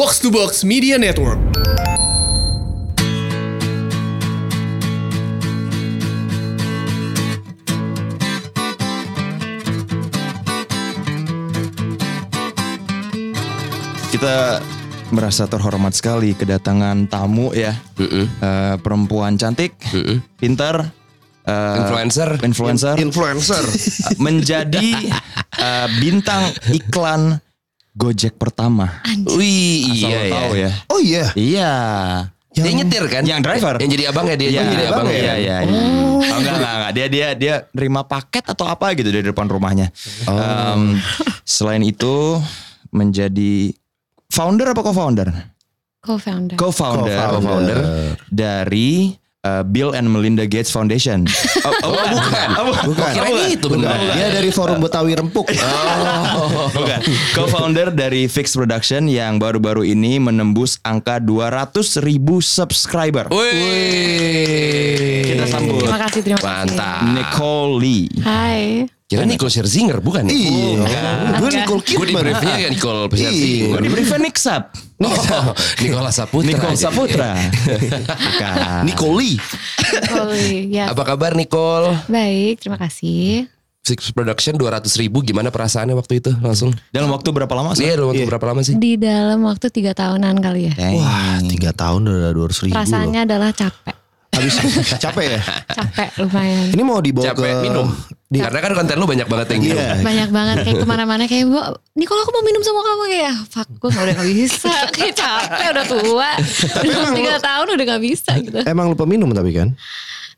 Box to Box Media Network. Kita merasa terhormat sekali kedatangan tamu ya. Eh, perempuan cantik, pintar, eh, Influencer. influencer, Influencer. menjadi eh, bintang iklan Gojek pertama. Wih, Asal iya lo ya. tahu ya. Oh iya. Iya. Dia nyetir kan? Yang driver. Yang jadi abangnya dia. Iya, yang jadi abangnya. iya, iya, iya. Oh. enggak, enggak, enggak. Dia dia dia nerima paket atau apa gitu dari depan rumahnya. Em, selain itu menjadi founder apa co-founder? Co-founder. Co-founder, Co-founder. dari uh, Bill and Melinda Gates Foundation. Oh, oh, bukan. Oh, Bukan. Kira itu benar. Dia dari forum Betawi Rempuk. Bukan. Co-founder dari Fix Production yang baru-baru ini menembus angka 200 ribu subscriber. Wih. Kita sambut Terima kasih, terima kasih. Mantap. Nicole Lee. Hai. Kira Nicole Scherzinger bukan? ya? Iya. Gue Nicole Gue di Kidman. briefnya kan Nicole Iya. Scherzinger. Oh, di briefnya Nick Sap. Oh, Nicola Saputra. Nicole Saputra. Bukan. Nicole Lee. Nicole, ya. Apa kabar Nicole? Baik, terima kasih. Six Production 200 ribu gimana perasaannya waktu itu langsung? Dalam waktu berapa lama? Sap? Iya dalam waktu berapa lama sih? Di dalam waktu tiga tahunan kali ya. Dang. Wah, tiga tahun udah dua ratus ribu. loh. Perasaannya adalah capek. Habis capek ya. Capek lumayan. Ini mau dibawa Capek ke minum. Di, Karena kan konten lu banyak banget yang. Iya. Banyak banget kayak ke mana-mana kayak bu, Nicole aku mau minum sama kamu kayak fuck gue udah gak bisa kayak capek udah tua udah tiga tahun udah gak bisa gitu Emang lupa minum tapi kan?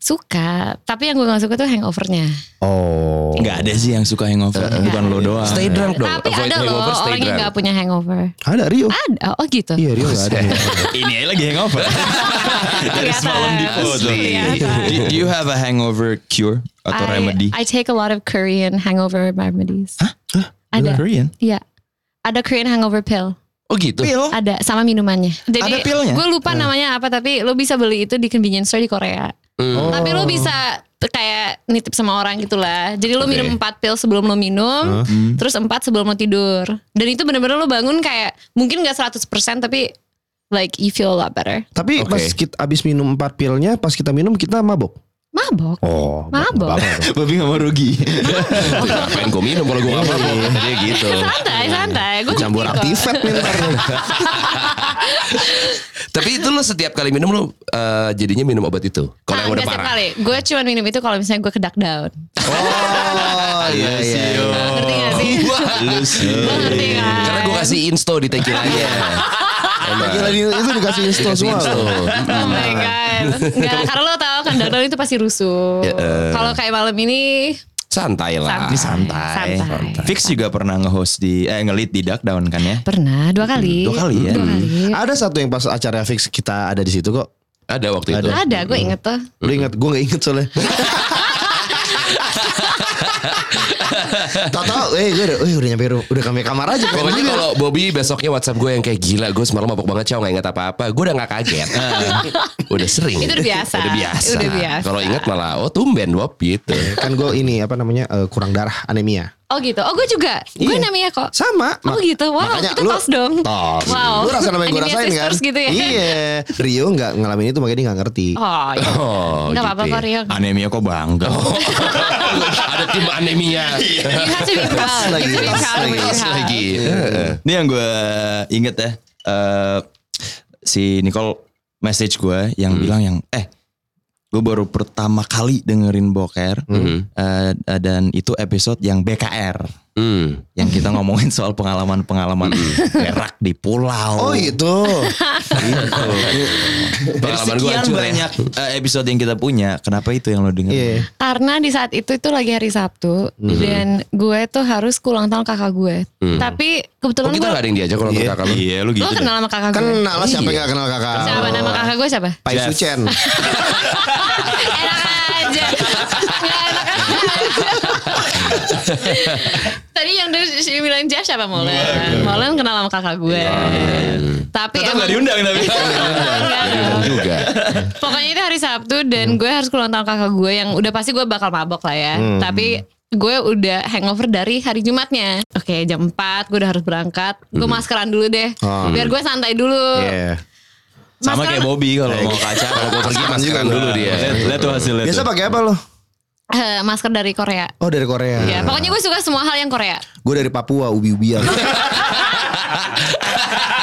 Suka tapi yang gue gak suka tuh hangovernya Oh. Nggak ada sih yang suka hangover, bukan lo doang. Stay drunk dong. tapi Avoid ada loh orang yang gak punya hangover Ada Rio. ada oh gitu Iya Rio gak ada. Ini aja lagi hangover. Dari semalam di foto. Kelihatan. Do, do you have a hangover cure atau I, remedy? I take a lot of Korean hangover remedies ada Korean? Iya ada Korean hangover pill Oh gitu. Pil? ada sama minumannya jadi Ada pilnya? gue lupa namanya apa tapi lo bisa beli itu di convenience store di Korea Hmm. Tapi lo bisa kayak nitip sama orang gitu lah. Jadi lo Oke. minum 4 pil sebelum lo minum, terus 4 sebelum lo tidur. Dan itu bener-bener lo bangun kayak mungkin gak 100% tapi like you feel a lot better. Tapi Oke. pas kita abis minum empat pilnya, pas kita minum kita mabok. Mabok. Oh, Mabok. Babi gak mau rugi. Ngapain gue minum kalau gue gak mabok. Dia gitu. Santai, santai. Gue Campur aktifat nih ntar. Tapi itu lo setiap kali minum lo eh, jadinya minum obat itu. Kalau yang udah parah. kali. Gue cuma minum itu kalau misalnya gue kedak down. Oh iya iya. iya. Ngerti gak sih? Lu sih. Ngerti kan? Karena gue kasih insto di tequilanya. Emang. Gila di- itu dikasih insto semua. Oh my god. Enggak, karena lo tau kan down itu pasti rusuh. Ya, eh. Kalau kayak malam ini Santai lah. santai. Santai. Santai. Fix juga pernah nge-host di eh nge-lead di Duck Down kan ya? Pernah dua kali. Dua kali ya? Dua kali. Ada satu yang pas acara fix kita ada di situ kok. Ada waktu itu. Ada, gue inget tuh. Lu inget? Gue gak inget soalnya. Tahu eh gue udah, eh, udah nyampe udah kami kamar aja. Pokoknya kalau Bobby besoknya WhatsApp gue yang kayak gila, gue semalam mabok banget cow gak inget apa-apa. Gue udah gak kaget. udah sering. Itu udah biasa. Udah biasa. Udah biasa. Kalau inget malah, oh tumben Bob gitu. kan gue ini apa namanya eh, kurang darah anemia. Oh gitu. Oh gue juga. Gue Iya. namanya kok. Sama. Oh gitu. Wow, makanya kita lu- tos dong. Tos. Wow. Lu rasa nama yang gue Anemia rasain kan? gitu ya. Iya. Rio gak ngalamin itu makanya dia gak ngerti. Oh, iya. Oh, Enggak apa-apa gitu kok. Rio. Anemia kok bangga. Ada tim anemia. You have to be proud. lagi, You have to be tos proud of lagi, Pas lagi. Ini yang gue inget ya. eh si Nicole message gue yang bilang yang eh gue baru pertama kali dengerin boker Mhm. eh, dan itu episode yang BKR Hmm. yang kita ngomongin soal pengalaman-pengalaman berak di pulau. Oh itu. Dari Pengalaman gue hancur ya. banyak eh, episode yang kita punya, kenapa itu yang lo denger? Iya. Karena di saat itu itu lagi hari Sabtu Mhm. dan gue tuh harus ke ulang tahun kakak gue. Tapi Oh kebetulan kita gue gak ada yang diajak kalau nonton Iya. kakak lu? Iya, lu gitu. lo kenal sama kakak gue. Kenal lah siapa Iya. yang gak kenal kakak. Siapa nama kakak gue siapa? Pai Jeff. Sucen. enak aja. Enak aja. Tadi yang dia bilang Jeff siapa Molen? Molen kenal sama kakak gue. Tapi Tetap emang gak diundang tapi. Diundang juga. Pokoknya itu hari Sabtu dan gue harus ke ulang tahun kakak gue yang udah pasti gue bakal mabok lah ya. Tapi gue udah hangover dari hari Jumatnya. Oke, jam 4 gue udah harus berangkat. Gue maskeran dulu deh. Biar gue santai dulu. Iya. Sama kayak Bobby kalau mau ke acara. Kalau gue pergi maskeran dulu dia. Lihat, tuh hasilnya. Biasa pakai apa lo? Eh, masker dari Korea. Oh dari Korea. Ya, pokoknya gue suka semua hal yang Korea. Gue dari Papua, ubi-ubian.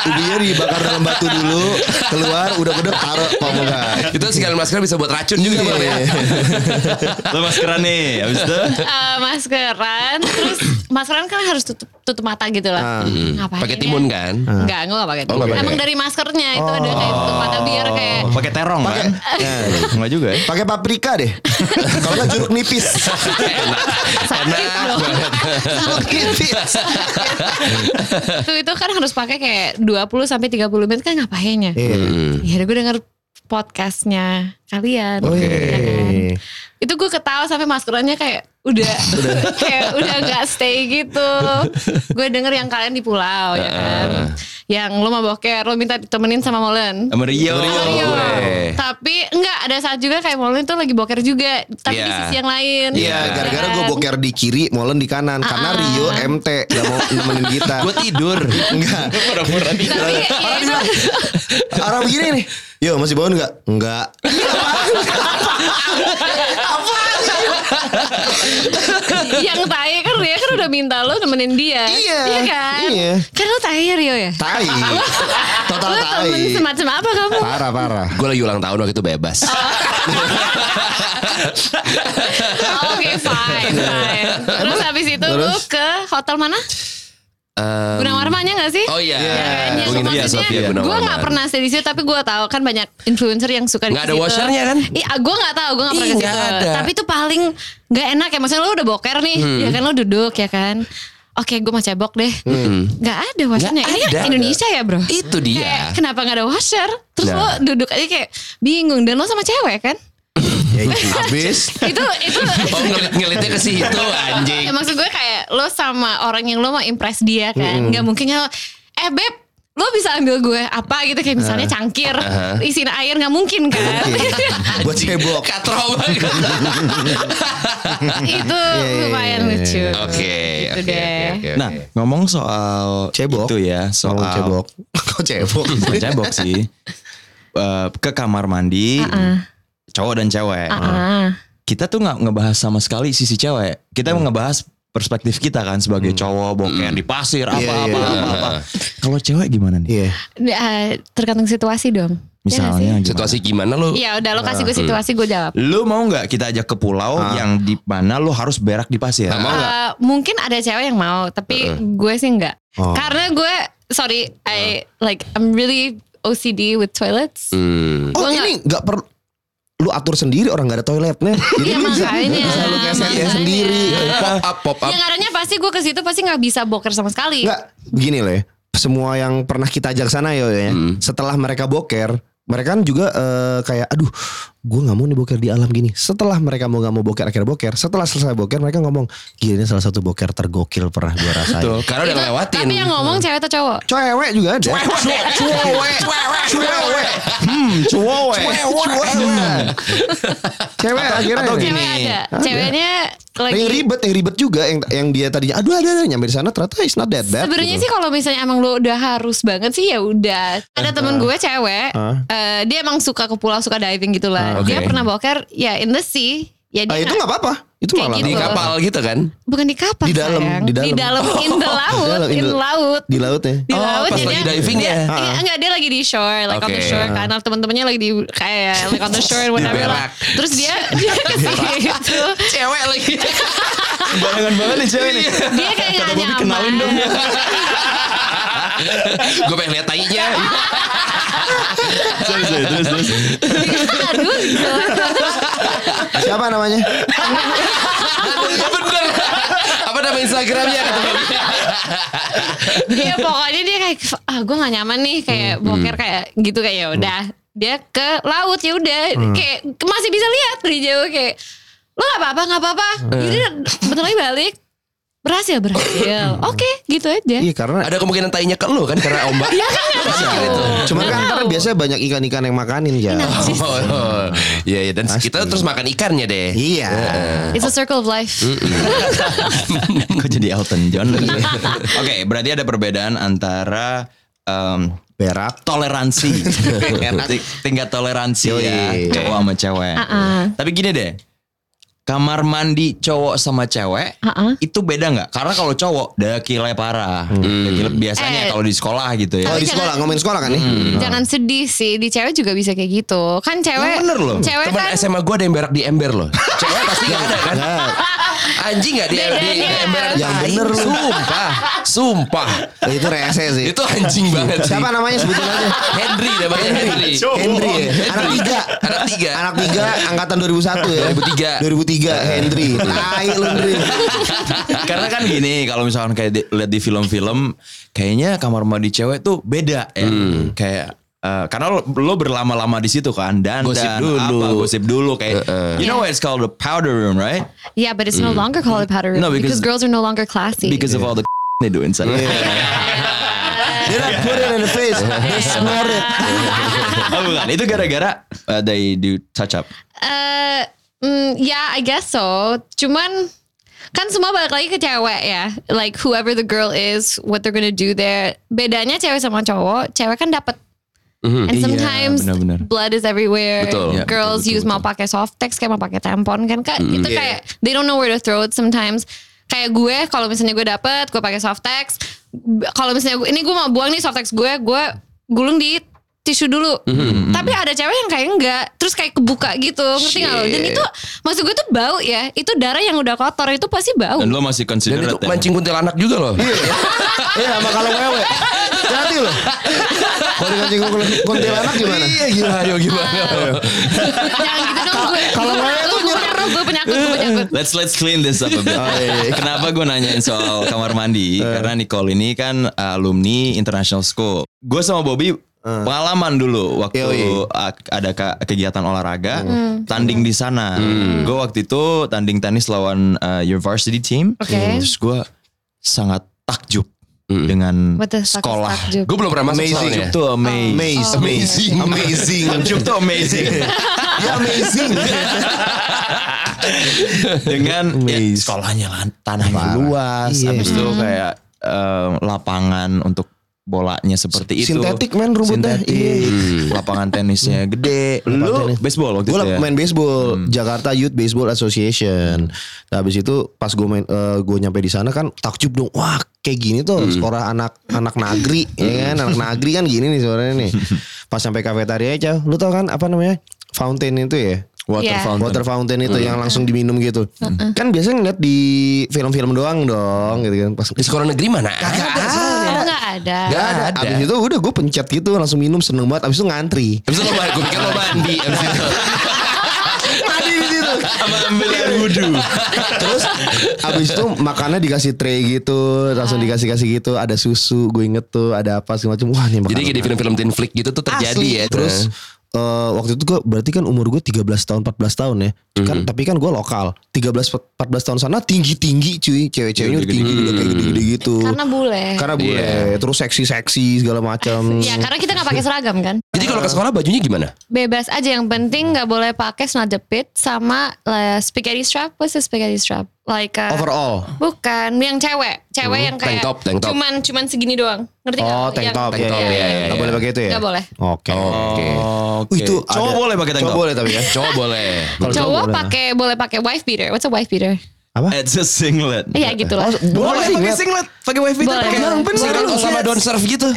Ubinya dibakar dalam batu dulu, keluar, udah-udah taruh enggak. Itu sekalian masker bisa buat racun juga bang ya. Lo maskeran nih. Habis itu. Eh, maskeran, terus maskeran kan harus tutup tutup mata gitu lah. Ngapain Pakai ya? timun kan? Enggak, gue gak pakai Oh, timun. nggak pakai. Emang dari maskernya itu ada kayak tutup mata biar kayak Oh, pakai terong Pakai kan? Enggak juga ya. pakai paprika deh. Kalau nggak jeruk nipis. sakit loh. jeruk nipis. itu itu kan harus pakai kayak 20 sampai 30 menit kan ngapain ya? Iya. Ya gue denger podcastnya kalian. Oh, ya kan? Iya. Gue ketawa sampai maskerannya kayak udah kayak udah nggak stay gitu. gue denger yang kalian di pulau ya kan. Yang lo mau boker, lo minta ditemenin sama Molen. Sama Rio. Rio. gue. Tapi enggak ada saat juga kayak Molen tuh lagi boker juga, tapi di Iya. sisi yang lain. Iya, gara-gara gue kan? boker di kiri, Molen di kanan. Karena Rio MT gak mau nemenin kita. Gue tidur. Enggak. Tapi ya itu Arah begini nih. Yo masih bangun nggak? Enggak. yang tai kan Rio kan udah minta lo nemenin dia. Iya. Iya kan? Iya. Kan lo tai ya Rio ya? Tai. Total Lo tai. temen semacam apa kamu? Parah parah. Gue lagi ulang tahun waktu itu bebas. Oh, Oke fine fine. Terus habis itu lu ke hotel mana? Em, Gunawarmanya gak sih? Oh iya. Ya kan, Gue nginep di maksudnya Sofia gue Gunawarman. gak pernah stay di situ tapi gue tahu kan banyak influencer yang suka di Nggak ada situ. washernya kan? Iya, gue gak tahu, gue gak pernah Ih, ke situ. ada. Tapi itu paling gak enak ya, maksudnya lu udah boker nih, Hmm. ya kan lu duduk ya kan. Oke, gue mau cebok deh. Gak ada washernya. Ini kan ada. Indonesia ya bro. Itu dia. Kayak kenapa gak ada washer? Terus Nah. lo duduk aja kayak bingung dan lo sama cewek kan? Ya itu habis. itu itu Oh ngelit ngelitnya ke situ anjing. Ya maksud gue kayak lo sama orang yang lo mau impress dia kan. Gak mungkin ya eh beb lo bisa ambil gue apa gitu kayak misalnya cangkir isiin air nggak mungkin kan Buat cebok. Katro banget. itu lumayan lucu Oke, Gitu oke, oke. Nah, ngomong soal Cebok. itu ya, soal Ngomong cebok. Kok cebok? Cebok sih. Eh, ke kamar mandi, cowok dan cewek. Ah, Kita tuh nggak ngebahas sama sekali sisi cewek. Kita ngebahas perspektif kita kan sebagai cowok boker di pasir apa Iya, apa iya. apa apa. Kalau cewek gimana nih? Iya. Eh, tergantung situasi dong nggak Misalnya sih? gimana? Situasi gimana lu? Iya udah lo kasih gue situasi gue jawab Lu mau nggak kita ajak ke pulau yang di mana lu harus berak di pasir? mau nggak? Eh, mungkin ada cewek yang mau tapi gue sih enggak Oh. karena gue sorry I like I'm really OCD with toilets Hmm. Oh Gua ini nggak perlu lu atur sendiri orang nggak ada toiletnya. Jadi Iya lu bisa, makanya bisa lu kesetnya makanya. sendiri. Pop up, pop up. Yang adanya pasti gue ke situ pasti nggak bisa boker sama sekali. Enggak, begini loh ya. Semua yang pernah kita ajak sana yo ya. Setelah mereka boker, mereka kan juga eh, kayak aduh, gue nggak mau nih boker di alam gini. Setelah mereka mau nggak mau boker akhirnya boker. Setelah selesai boker mereka ngomong, gila ini salah satu boker tergokil pernah gue rasain. Tuh, karena udah ngelewatin. Tapi yang ngomong cewek atau cowok? Cewek juga ada. Cewek, cewek, cewek. Hmm, cowok. Cewek akhirnya. atau ini. gini. Cewek ada. Ceweknya lagi. yang ribet, yang ribet juga yang yang dia tadinya aduh ada ada nyampe di sana ternyata it's not that bad. Sebenarnya gitu. sih kalau misalnya emang lu udah harus banget sih ya udah. Ada temen gue cewek, Ah. eh, dia emang suka ke pulau, suka diving gitu lah. Ah, Dia pernah boker ya in the sea. Ya Ah, dia itu nggak- apa-apa. Itu Kayak malah gitu. Di kapal gitu kan? bukan di kapal Di dalam, sayang. di dalam. di dalam in the laut, dalam, in in the- laut. di laut ya. Di Oh, laut pas lagi dia- diving dia, ya? Iya, enggak dia lagi di shore like on the shore kan Nah, teman-temannya lagi di kayak like on the shore whatever lah. terus dia dia ke situ Cewek lagi. Barengan banget nih cewek nih. dia kayak nggak nyaman kenalin dong. Gue pengen lihat tainya. Terus, terus, terus. aduh gitu. Siapa namanya? Bener. Apa nama Instagramnya? Iya pokoknya dia kayak ah gue gak nyaman nih kayak boker kayak gitu kayak ya udah dia ke laut ya udah kayak masih bisa lihat dari jauh kayak lo nggak apa-apa nggak apa-apa jadi bentar lagi balik berhasil berhasil oke gitu aja Iya karena Ada kemungkinan tainya ke lu kan karena ombak. Iya kan nggak Pasti tahu. gitu. Cuman kan tahu. biasanya banyak ikan-ikan yang makanin ya. Oh, oh. Iya, iya. Dan kita terus makan ikannya deh. Iya. It's a circle of life. Kok jadi Elton John? Oke, berarti ada perbedaan antara em, Berak. toleransi, Ting- tingkat toleransi ya cowok sama cewek. Uh-uh. Tapi gini deh, kamar mandi cowok sama cewek Uh-uh. itu beda nggak? Karena kalau cowok dekile parah, Dekile biasanya Eh. kalau di sekolah gitu ya. Oh di jangan- sekolah ngomongin sekolah kan nih? Jangan sedih sih, di cewek juga bisa kayak gitu. Kan cewek, Yang bener loh. cewek Teman kan SMA gue ada yang berak di ember loh. Cewek pasti gak ada kan? Anjing gak di, di, di Bedanya. ember Yang bener lu. Sumpah. Sumpah. Eh, Itu rese sih. Itu anjing banget sih. Siapa namanya sebutin aja? Henry namanya Henry. Henry ya. Anak tiga. Anak tiga. Anak tiga angkatan 2001 ya. 2003. 2003 Henry. Tai lu Henry. Karena kan gini, kalau misalkan kayak di, lihat di film-film, kayaknya kamar mandi cewek tuh beda ya. Kayak eh, karena lo, lo berlama-lama di situ kan dan Gosip dulu. apa gosip dulu kayak you know why it's called the powder room right Yeah, but it's no longer called a powder room No, because, because- girls are no longer classy. because of all the they do inside They don't put it in the face. They smear it. oh bukan itu gara-gara uh, they do touch up Eh, mm, yeah, I guess so. Cuman kan semua balik lagi ke cewek ya. Like whoever the girl is, what they're gonna do there. Bedanya cewek sama cowok. Cewek kan dapat And Iya, sometimes benar-benar. blood is everywhere. Betul. Iya, Girls betul, use betul, mau pakai softex kayak mau pakai tampon kan kak. Itu kayak they don't know where to throw it sometimes. Kayak gue kalau misalnya gue dapet gue pakai softex. Kalau misalnya gue, ini gue mau buang nih softex gue, gue gulung di tisu dulu. Tapi ada cewek yang kayak enggak, terus kayak kebuka gitu, ngerti nggak lo? Dan itu maksud gue tuh bau ya, itu darah yang udah kotor itu pasti bau. dan lo masih Dan itu considerate ya? mancing kuntilanak juga loh. Iya sama kalau wewe. Dikancing kuntilanak gimana? Iya gila ayo gimana. Jangan gitu dong gue. kalau gue tuh gue penyakut, gue penyakut, gue penyakut. Let's let's clean this up a bit. iya, Kenapa gue nanyain soal kamar mandi? Karena Nicole ini kan alumni international school. Gue sama Bobby pengalaman dulu waktu Yoi. ada ke- kegiatan olahraga tanding di sana. Gue waktu itu tanding tenis lawan uh, your varsity team. Oke. Terus gue sangat takjub dengan sekolah. Gue belum pernah masuk Amazing. soalnya. Tuh amazing. Amazing. Amazing. Amazing. Takjub tuh amazing. Ya amazing. dengan ya, sekolahnya lan- tanahnya luas Iya. habis itu kayak eh, lapangan untuk bolanya seperti itu Sintetik, men, rumputnya. Sintetik. Iya. lapangan tenisnya gede lu tenis. baseball waktu Gue itu ya main baseball Jakarta Youth Baseball Association. Nah, habis itu pas gue main gue nyampe di sana kan takjub dong. Wah, kayak gini tuh sekolah anak anak negeri ya kan. Anak negeri kan gini nih suaranya nih. Pas sampai kafetaria aja, lu tau kan apa namanya? Fountain itu ya. water Iya. fountain Water fountain itu yang langsung diminum gitu. Kan biasanya ngeliat di film-film doang dong gitu kan. Pas Di sekolah negeri mana? Kagak ada. Oh nggak ada. Gak ada. Abis itu udah gue pencet gitu langsung minum seneng banget. Abis itu ngantri. Abis itu lo mandi, gue pikir lo mandi abis itu. Mandi di situ. sama ambil air wudhu Terus abis itu makannya dikasih tray gitu, langsung dikasih kasih gitu, ada susu, gue inget tuh, ada apa segala macam. Wah nih makan. Jadi kayak di film-film teen flick gitu tuh terjadi Asli. ya. Terus eh, waktu itu gue berarti kan umur gue 13 tahun 14 tahun ya. Kan tapi kan gue lokal. 13 14 tahun sana tinggi-tinggi cuy. Cewek-ceweknya udah tinggi udah kayak gede-gede gitu. Karena bule. Karena boleh terus seksi-seksi segala macam. Ya karena kita nggak pakai seragam kan. Jadi kalau ke sekolah bajunya gimana? Bebas aja yang penting nggak boleh pakai snot jepit sama uh, spaghetti strap. What's the spaghetti strap? Like uh, Overall. bukan yang cewek, cewek yang kayak Tank top, tank top. cuman cuman segini doang. Ngerti nggak? Oh, tank Yang- top. Tank Iya, top, iya, iya, iya. iya, Nggak iya. boleh pakai itu ya? Nggak boleh. Oke. oke Oh, itu cowok ada- boleh pakai tank Cowok top boleh tapi ya. Cowok boleh. Kalau Cowok boleh. pakai boleh pakai wife beater. What's a wife beater? Apa? it's a singlet Iya gitu lah. boleh pakai singlet pakai wifi Boleh. pakai Boleh. bener lu sama don surf gitu.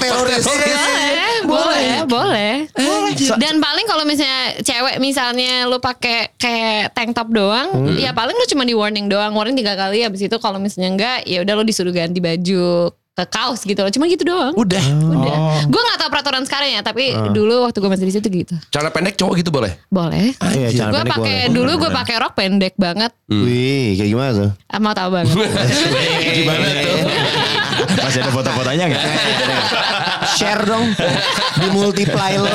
Teroris. Boleh, boleh, boleh. Dan paling kalau misalnya cewek misalnya lu pakai kayak tank top doang, ya paling lu cuma di warning doang, warning tiga kali habis itu kalau misalnya enggak, ya udah lu disuruh ganti baju ke kaos gitu loh, cuma gitu doang. Udah. Udah. Gue gak tahu peraturan sekarang ya, tapi dulu waktu gue masih di situ gitu. Celana pendek cowok gitu boleh. Boleh. Iya, celana Gue pakai dulu gue pakai rok pendek banget. Wih, kayak gimana tuh? Ah, Mau tahu banget. gimana tuh masih ada foto-fotonya nggak Share dong. Di multiply lo.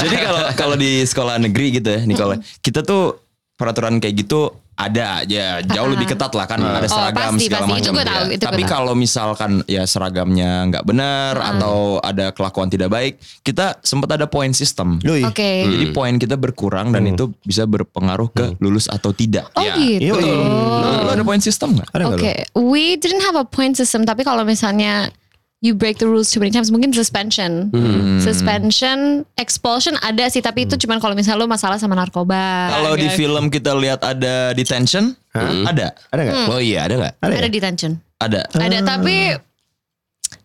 Jadi kalau kalau di sekolah negeri gitu ya, Nicole, kita tuh peraturan kayak gitu Ada ya jauh lebih ketat lah kan ada seragam Oh, pasti, segala pasti. Itu macam. gue tahu, Ya. Tapi kalau misalkan ya seragamnya nggak benar atau ada kelakuan tidak baik, kita sempat ada point system. Yoi. Oke. Jadi poin kita berkurang dan itu bisa berpengaruh ke lulus atau tidak. Oh Ya. gitu. Lu ada point system nggak? Oke, lu? we didn't have a point system. Tapi kalau misalnya you break the rules too many times, mungkin suspension, suspension, expulsion ada sih. Tapi itu cuman kalau misalnya lo masalah sama narkoba. Kalau di Gitu. film kita lihat ada detention, ada, Ada nggak? Hmm. Oh iya ada nggak? Ada ada ya? detention, ada. ada. Tapi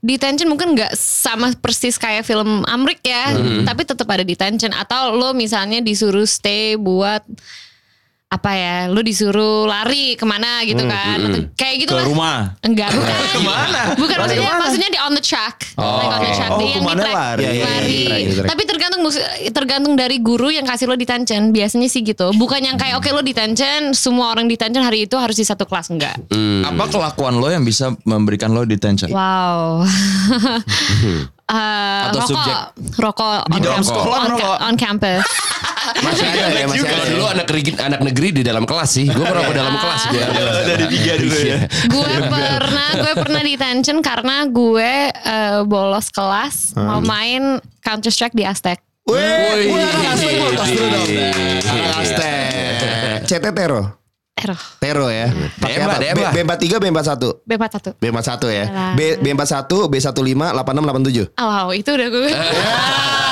detention mungkin nggak sama persis kayak film Amrik ya, tapi tetap ada detention. Atau lo misalnya disuruh stay buat apa ya, lo disuruh lari ke mana gitu kan, Atau kayak gitu Ke lah. rumah. Enggak, bukan. Ke mana? Bukan maksudnya maksudnya di on the track. like on the track. Oh, Di yang di ke mana track. lari? Iya, iya, lari. iya, iya, iya, Tapi tergantung tergantung dari guru yang kasih lo detention. Biasanya sih gitu. Bukan yang kayak oke lo detention, semua orang detention hari itu harus di satu kelas enggak. Apa kelakuan lo yang bisa memberikan lo detention? Wow. Eh, Atau rokok, subjek? rokok Di dalam sekolah on, on campus. Masih ada ya, masih Kalau ada. dulu anak negeri, anak negeri di dalam kelas sih. Gue pernah dalam kelas gue. Dari tiga dulu ya. gue pernah gue pernah detention karena gue eh, bolos kelas mau main Counter Strike di Aztec. Wih, Wih. wih, anak Aztek lo, Tero. Tero ya. Pakai Demba, apa? Demba. B, B43, B41. B41. B41 ya. Alah. B B41, B15, 86, 87. Oh, wow, itu udah gue.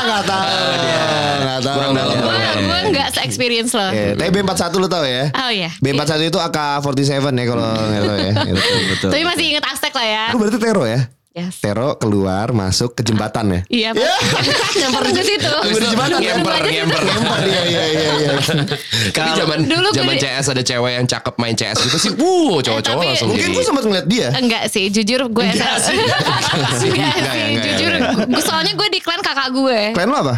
Ya, enggak tahu dia. Enggak tahu. Kurang dalam, gue kurang dalam. gue nggak se-experience lo. Oke, tapi B41 lu tahu ya? Oh iya. B41 itu AK47 ya kalau nggak tahu ya. Itu. Betul. Tapi masih inget Aztec lah ya. Lu berarti Tero ya? Yes. Tero keluar masuk ke jembatan ya? Iya. Nyamper ke situ. Habis itu jembatan, ngemper, ngemper. Lempar iya iya iya iya. Tapi zaman Dulu gue zaman di- CS ada cewek yang cakep main CS gitu sih. Wuh, cowok-cowok tapi- langsung Mungkin gue sempat ngeliat dia. Enggak sih, jujur gue enggak sih. Enggak sih, ya, ya, jujur. soalnya gue di klan kakak gue. Klan lo apa?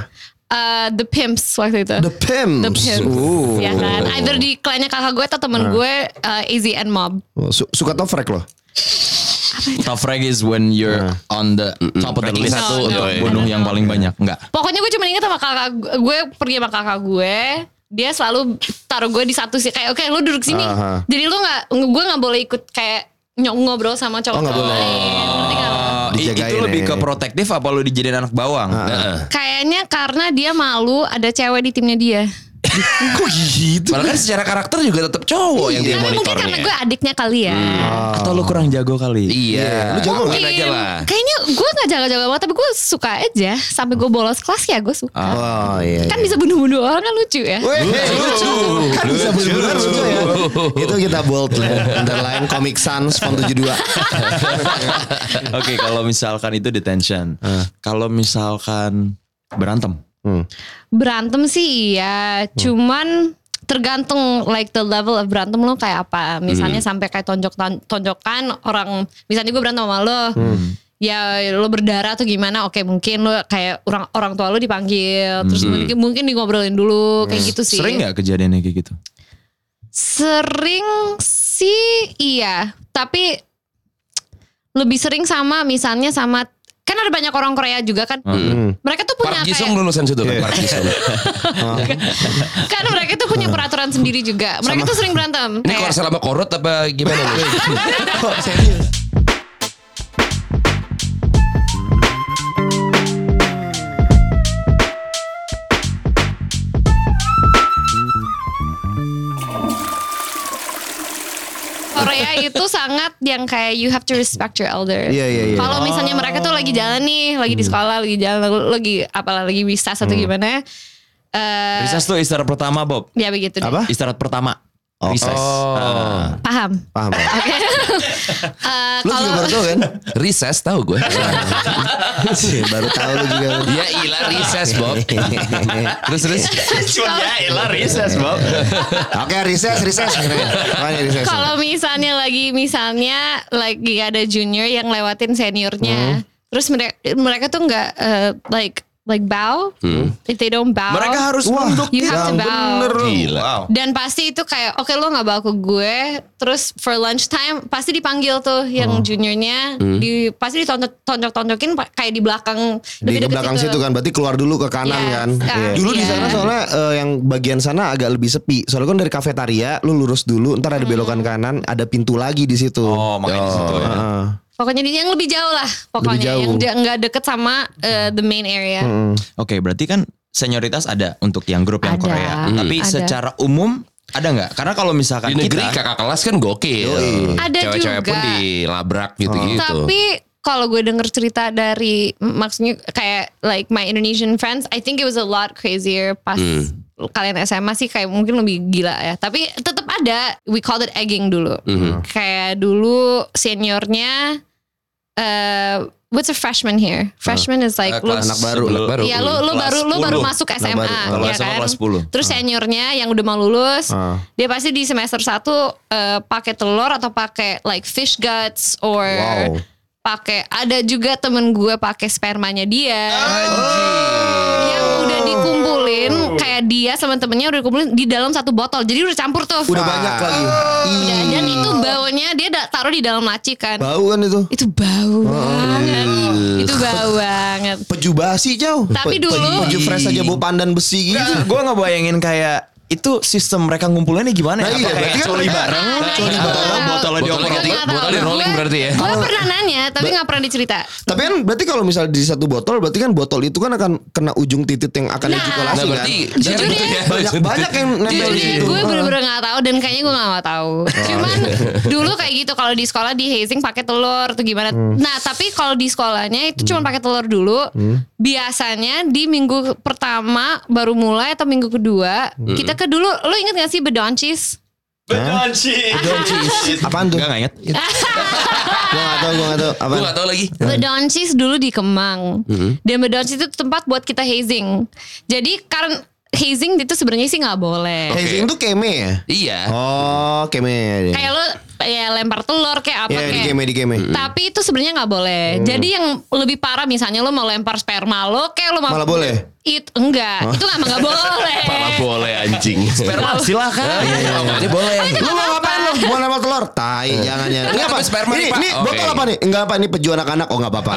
Eh, the Pimps waktu itu. The Pimps. The Pimps. Uh. Ya kan. Either di klannya kakak gue atau temen gue eh, Easy and Mob. Oh, su- suka top frag Tough frag is when you're on the top of the list satu, untuk bunuh yang paling banyak. Enggak. Pokoknya gue cuma ingat sama kakak gue, gue pergi sama kakak gue. Dia selalu taruh gue di satu sih kayak oke lu duduk sini. Aha. Jadi lu nggak gue nggak boleh ikut kayak nyok ngobrol sama cowok Oh, boleh. lain. Oh, i- Dijagain itu lebih ya. ke protektif apa lu dijadiin anak bawang? Heeh. Kayaknya karena dia malu ada cewek di timnya dia. Kok gitu? Padahal kan secara karakter juga tetap cowok yang dia Tapi mungkin karena monitornya. gue adiknya kali ya. Atau lu kurang jago kali? Iya, lu jago Mungkin. aja lah. Kayaknya gue gak jaga-jaga banget Tapi gue suka aja Sampai gue bolos kelas ya gue suka Oh iya. Kan bisa bunuh-bunuh orang kan lucu ya lucu. Kan bisa bener-bener lucu ya. Itu kita bold lah. Underline Comic Sans font 72. Oke, kalau misalkan itu detention. Kalau misalkan berantem. Hmm. Berantem sih iya. Cuman tergantung like the level of berantem lo kayak apa. Misalnya sampai kayak tonjok tonjokan orang misalnya gue berantem sama lo ya lo berdarah atau gimana oke mungkin lo kayak orang orang tua lo dipanggil. Terus mungkin mungkin di ngobrolin dulu kayak gitu sih. Sering nggak kejadiannya kayak gitu? Sering sih iya, tapi lebih sering sama misalnya sama kan ada banyak orang Korea juga kan. Mereka tuh punya Park kayak lulusan situ kan Park Ji Sung. kan mereka tuh punya peraturan sendiri juga. Mereka tuh sering berantem. Ini Kayak- korsel sama korut apa gimana nih? Kok serius? Korea itu sangat yang kayak you have to respect your elder. Iya, iya, iya. Kalau misalnya mereka tuh lagi jalan nih, lagi di sekolah, lagi jalan, lagi apalah lagi recess atau gimana? Eh, Recess tuh istirahat pertama, Bob. ya begitu deh. Apa? Istirahat pertama. Recess. Ah. Paham? Paham. paham. Oke. Eh, Lu juga kalau baru tahu kan? Recess tahu gue. baru tahu lu juga. ya ilah recess Bob. terus terus. Cuma ya elah recess, Bob. Oke, recess, recess. Mana recess? Kalau misalnya lagi misalnya lagi ada junior yang lewatin seniornya, terus mereka mereka tuh nggak eh, like like bow. If they don't bow, Mereka harus Wah, nunduk. you have to bow. bener. Gila. Wow. Dan pasti itu kayak oke lo nggak bawa ke gue, terus for lunchtime pasti dipanggil tuh yang Oh. juniornya, di pasti ditonjok-tonjokin kayak di belakang di lebih belakang situ kan berarti keluar dulu ke kanan Yes, kan ah, Iya. dulu di iya. sana soalnya eh, yang bagian sana agak lebih sepi soalnya kan dari kafetaria lu lurus dulu ntar ada belokan Hmm. kanan ada pintu lagi di situ Oh, makanya di situ ya. Heeh. Pokoknya di yang lebih jauh lah, pokoknya jauh. yang nggak deket sama uh, the main area. Oke, berarti kan senioritas ada untuk yang grup yang Ada. Korea. Hmm. Tapi Ada. secara umum ada nggak? Karena kalau misalkan Di negeri kita kakak kelas kan gokil. Ada Cewek-cewek juga. pun dilabrak gitu-gitu. Tapi kalau gue denger cerita dari maksudnya kayak like my Indonesian friends, I think it was a lot crazier pas kalian SMA sih kayak mungkin lebih gila ya. Tapi tetap ada. We called it egging dulu. Kayak dulu seniornya eh what's a freshman here? Freshman is like Eh, lu- anak baru, anak baru. Iya lu lu Kelas baru lu baru 10. masuk SMA baru. Kalau ya SMA kan. kelas 10. Terus seniornya yang udah mau lulus, Ah. dia pasti di semester 1 eh, pakai telur atau pakai like fish guts or Wow. Pakai ada juga temen gue pakai spermanya dia. Yang udah dikumpulin kayak dia sama temennya udah dikumpulin di dalam satu botol. Jadi udah campur tuh. udah banyak lagi Udah, dan itu baunya dia da- taruh di dalam laci kan. bau kan itu Itu bau banget. Itu bau banget. peju basi jauh Tapi dulu- peju, peju fresh aja bau pandan besi gitu gue nggak bayangin kayak itu sistem mereka ngumpulinnya gimana Nah, ya? iya, berarti kan coli bareng, Nah, coli itu. bareng, botolnya dioper-oper. di- Nggak botolnya di rolling Gue- berarti ya? Gue pernah nanya tapi nggak pernah dicerita. Tapi kan berarti kalau misalnya di satu botol berarti kan botol itu kan akan kena ujung titik yang akan Nah, ejakulasi Nah kan. berarti Jujur gitu ya. banyak banyak yang nempel Jujur di deh, situ. gue bener-bener gak tahu dan kayaknya gue gak mau tahu. Cuman dulu kayak gitu kalau di sekolah di hazing pakai telur tuh gimana. Nah tapi kalau di sekolahnya itu cuma pakai telur dulu. Biasanya di minggu pertama baru mulai atau minggu kedua kita ke dulu. Lo inget gak sih bedoncis? Apaan tuh? Enggak nggak inget. Gua gak tahu, gua gak tahu. Apaan? Gue gak tau lagi. Bedoncis dulu di Kemang. Dan bedoncis itu tempat buat kita hazing. Jadi karena hazing itu sebenarnya sih nggak boleh. Hazing tuh keme ya? Iya. Oh, keme. Kayak lo ya lempar telur kayak apa Ya di kayak. keme di keme. Tapi itu sebenarnya nggak boleh. Jadi yang lebih parah misalnya lo mau lempar sperma lo kayak lo mau Malah boleh? Itu enggak, itu emang nggak boleh. Malah boleh anjing. Sperma silakan. Iya, iya, makanya boleh. Lu mau ngapain lu? Mau nempel telur? Tai, jangan jangan. Ini apa? sperma Ini, ini botol apa nih? Enggak apa ini peju anak-anak. Oh, enggak apa-apa.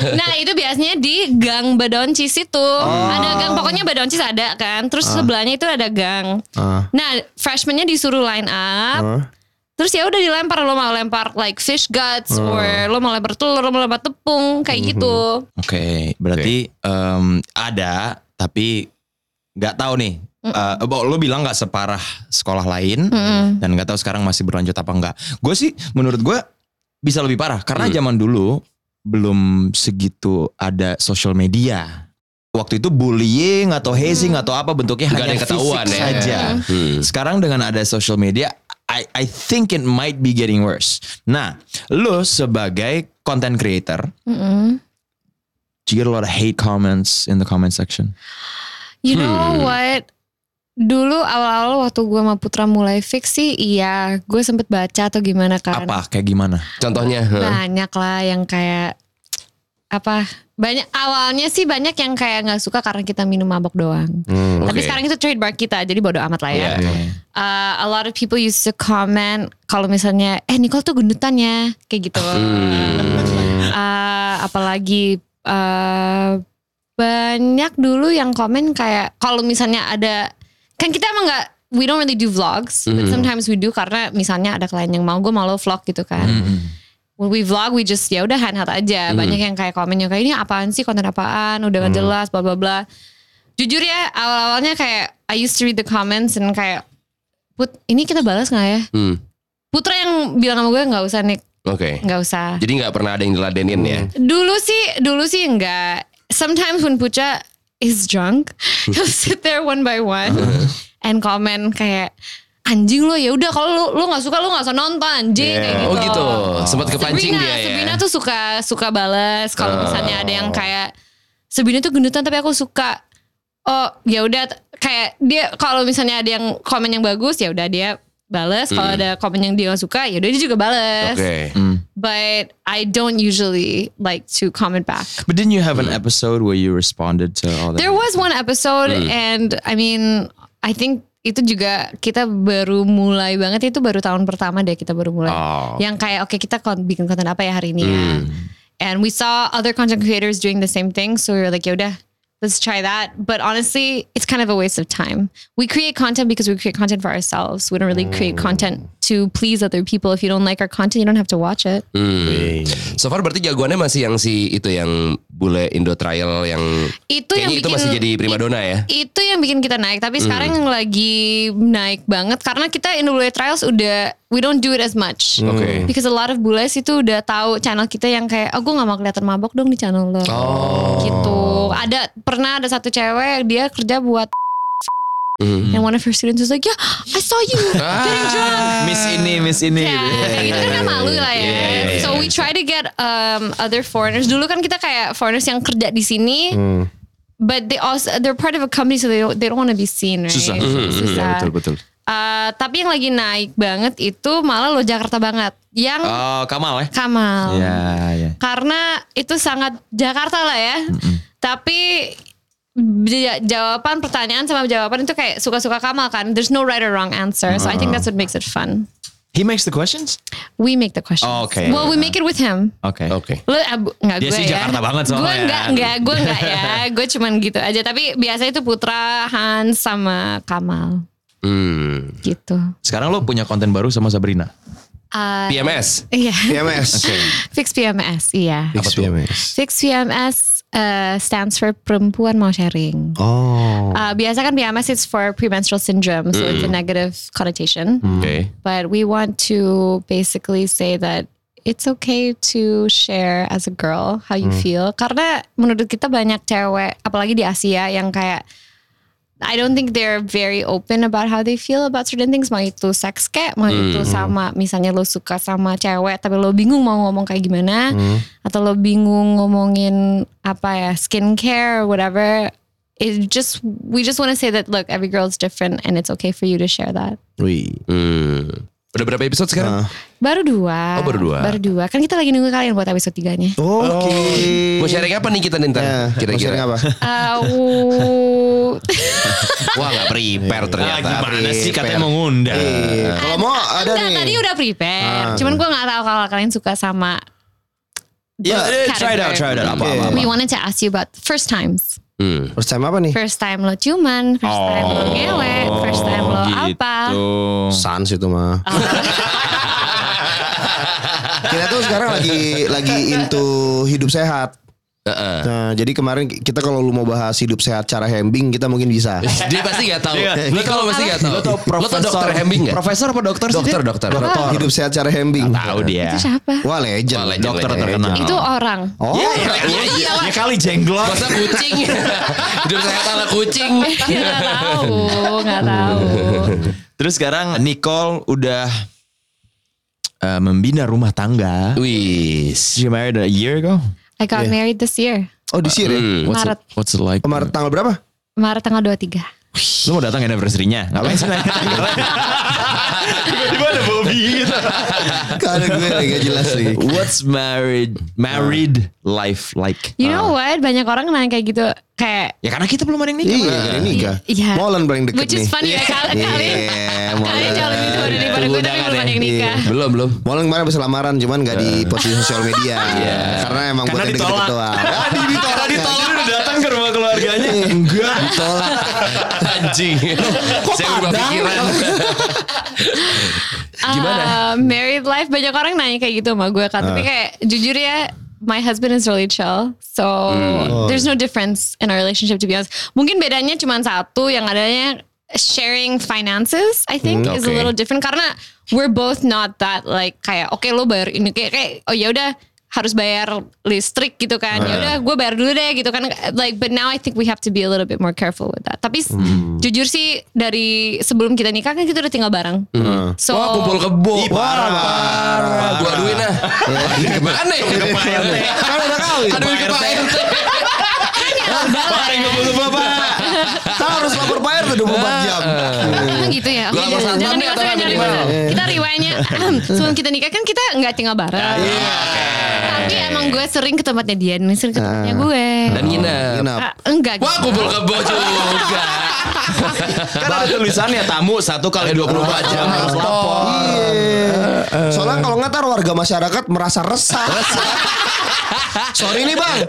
Oh. Nah itu biasanya di gang Badoncis itu ada gang pokoknya Badoncis ada kan. Terus sebelahnya itu ada gang. Ah. Nah freshmannya disuruh line up. Ah. Terus ya udah dilempar lo mau lempar like fish guts or lo mau lempar telur, lo mau lempar tepung kayak gitu. Oke, berarti em, ada tapi nggak tahu nih. Eh, bahwa lo bilang nggak separah sekolah lain dan nggak tahu sekarang masih berlanjut apa enggak. Gue sih menurut gue bisa lebih parah karena zaman dulu belum segitu ada social media. Waktu itu bullying atau hazing atau apa bentuknya ada hanya ketahuan fisik ya. saja. Hmm. Sekarang dengan ada social media, I I think it might be getting worse. Nah, lo sebagai content creator, Mm-mm. do you get a lot of hate comments in the comment section? You know what? Dulu awal-awal waktu gue sama Putra mulai fix sih iya gue sempet baca atau gimana kan. Apa? Kayak gimana? Contohnya. Banyak lah yang kayak apa banyak awalnya sih banyak yang kayak nggak suka karena kita minum mabok doang. Hmm. Tapi Oke. sekarang itu trademark kita jadi bodo amat lah ya. Iya. Uh, a lot of people used to comment kalau misalnya eh Nicole tuh gendutan ya kayak gitu. Uh, apalagi uh, banyak dulu yang komen kayak kalau misalnya ada kan kita emang nggak we don't really do vlogs but sometimes we do karena misalnya ada klien yang mau gue mau lo vlog gitu kan. When we vlog we just ya udah handheld aja. Banyak yang kayak komen yang kayak ini apaan sih konten apaan udah gak jelas bla bla bla. Jujur ya awal-awalnya kayak I used to read the comments and kayak Put ini kita balas nggak ya? Hmm. Putra yang bilang sama gue nggak usah nih Oke. nggak usah. Jadi nggak pernah ada yang diladenin ya. Dulu sih, dulu sih enggak. Sometimes when Pucha is drunk, he'll sit there one by one and comment kayak anjing lo ya udah kalau lo lo nggak suka lo nggak usah nonton anjing kayak gitu. Oh gitu. Sempat kepancing Sabrina, dia ya. Tuh suka suka balas kalau Oh. misalnya ada yang kayak Sabrina tuh gendutan tapi aku suka. Oh ya udah kayak dia kalau misalnya ada yang komen yang bagus ya udah dia bales. Kalau ada komen yang dia gak suka, ya udah dia juga bales. Oke. But I don't usually like to comment back. But didn't you have an episode where you responded to all that? There was one episode and I mean I think itu juga kita baru mulai banget itu baru tahun pertama deh kita baru mulai. Oh. Yang kayak oke kita kon- bikin konten apa ya hari ini ya. And we saw other content creators doing the same thing so we were like ya udah let's try that. But honestly, it's kind of a waste of time. We create content because we create content for ourselves. We don't really create content to please other people. If you don't like our content, you don't have to watch it. So far berarti jagoannya masih yang si itu yang bule Indo Trial yang Itu yang kayaknya itu bikin masih jadi primadona ya. Itu yang bikin kita naik. Tapi sekarang yang lagi naik banget karena kita in the Bule Trials udah we don't do it as much. Oke. Because a lot of bules itu udah tahu channel kita yang kayak oh gue gak mau kelihatan mabok dong di channel lo. Oh. Gitu. Ada pernah ada satu cewek dia kerja buat Hmm. and one of her students was like, yeah, I saw you getting drunk. Miss ini, Miss ini. Ya, gitu. kayak gitu kan malu lah ya. Iya, iya, iya. So we try to get um, other foreigners. Dulu kan kita kayak foreigners yang kerja di sini, but they also they're part of a company, so they don't, they don't want to be seen, right? Susah. Susah. Betul, betul. Uh, tapi yang lagi naik banget itu malah lo Jakarta banget. Yang Oh, Kamal ya? Kamal. Ya, ya. Karena itu sangat Jakarta lah ya. Tapi ja- jawaban pertanyaan sama jawaban itu kayak suka-suka Kamal kan. There's no right or wrong answer. So I think that's what makes it fun. He makes the questions? We make the questions. Oh, okay. Well, we make it with him. Oke. Oke. Lo abu, nggak Dia gue sih ya. Jakarta banget soalnya. Gue nggak nggak gue nggak ya. Gue cuman gitu aja. Tapi biasanya itu Putra, Hans sama Kamal Hmm. gitu. Sekarang lo punya konten baru sama Sabrina? Uh, PMS. Iya. PMS. Fix PMS, iya. Fix PMS. Fix PMS uh, stands for perempuan mau sharing. Oh. Uh, biasa kan PMS is for premenstrual syndrome, so it's a negative connotation. Oke. But we want to basically say that it's okay to share as a girl how you feel. Karena menurut kita banyak cewek, apalagi di Asia yang kayak I don't think they're very open about how they feel about certain things. Mau itu seks kayak, mau itu sama misalnya lo suka sama cewek tapi lo bingung mau ngomong kayak gimana, atau lo bingung ngomongin apa ya skincare or whatever. It just we just want to say that look, every girl is different and it's okay for you to share that. Wih. Hmm. Udah berapa episode sekarang? Baru dua. Oh, baru dua. Baru dua. Kan kita lagi nunggu kalian buat episode tiganya. Oke. Mau sharing apa nih kita nih ntar? Ya, mau sharing Kira-kira. apa? Uh. Wah nggak prepare ternyata. Ah, gimana sih katanya mau ngundang? Eh, Kalau mau ada Enggak, nih. tadi udah prepare. Ah. Cuman gue gak tahu kalau kalian suka sama. Ya, eh, try it out, try it out. Apa, apa, apa. We wanted to ask you about first times. Hmm. First time apa nih? First time lo ciuman, first time lo ngewe, first time lo apa. gitu. Sans itu mah. Oh. kita tuh sekarang lagi lagi into hidup sehat. Heeh. Nah, jadi kemarin kita kalau lu mau bahas hidup sehat cara hembing kita mungkin bisa. Dia pasti gak tahu. Iya. Lo kalau pasti gak tahu. Lo tau Lo tau dokter Hembing gak? Profesor apa dokter sih? Dokter, dia? dokter. Dokter hidup sehat cara hembing. Tahu dia. Itu siapa? Wah legend. Wah, legend, Dokter legend. terkenal. Itu orang. Oh, Ya, ya, ya, ya kali jenglot. Masa kucing? Hidup sehat ala kucing. Ya gak tahu, gak tahu. Terus sekarang Nicole udah eh, membina rumah tangga. Wis. She married a year ago. I got married this year. oh sini. Hmm. What's Maret. it, what's it like? Kemarin tanggal berapa? Maret tanggal 23. Lu mau datang anniversary-nya? Ngapain sih nanya? Tiba-tiba ada Bobby gitu. Karena gue gak jelas nih. What's married married life like? You know what? Banyak orang nanya kayak gitu. Kayak Ya karena kita belum ada yang nikah. Iya, jadi nikah. Iya. Molen paling deket Which nih. is funny ya kalian kalian Iya, kalian Molen. jauh lebih tua daripada gue tapi belum ada yang nikah. Belum, belum. Molen kemarin bisa lamaran cuman gak di posisi sosial media. Karena emang Karena buat yang ditolak. deket-deket doang. Tadi ditolak, ditolak udah datang ke rumah keluarganya. Enggak. Ditolak. Anjing. Saya berubah pikiran. Gimana? Uh, married life banyak orang nanya kayak gitu sama gue kan. Ah. Tapi kayak jujur ya my husband is really chill. So Hmm. there's no difference in our relationship to be honest. Mungkin bedanya cuma satu yang adanya sharing finances I think Hmm, is a little different karena we're both not that like kayak oke lo bayar ini kayak, kayak oh ya udah harus bayar listrik gitu kan ya udah gue bayar dulu deh gitu kan like but now I think we have to be a little bit more careful with that tapi Hmm. jujur sih dari sebelum kita nikah kan kita udah tinggal bareng so Wah kumpul kebo. Ih, parah, parah. Gua aduin ah. Aduin ke mana ya? Kan udah kawin. Aduin ke Pak RT. Pak, ngebul bapak. Kita harus lapor Pak RT 24 jam. Emang gitu ya? Gua Oke, jangan, dimasukin, gimana? dimasukin. Kita riwayatnya. Sebelum kita nikah kan kita nggak tinggal bareng. Tapi emang gue sering ke tempatnya dia dan sering ke tempatnya gue. Dan nginep. Nginap. Ah, enggak Wah gitu. kumpul kebo juga. Kan ada tulisannya tamu satu kali 24 jam harus lapor. Iya. Soalnya kalau nggak ntar warga masyarakat merasa resah. Sorry nih bang,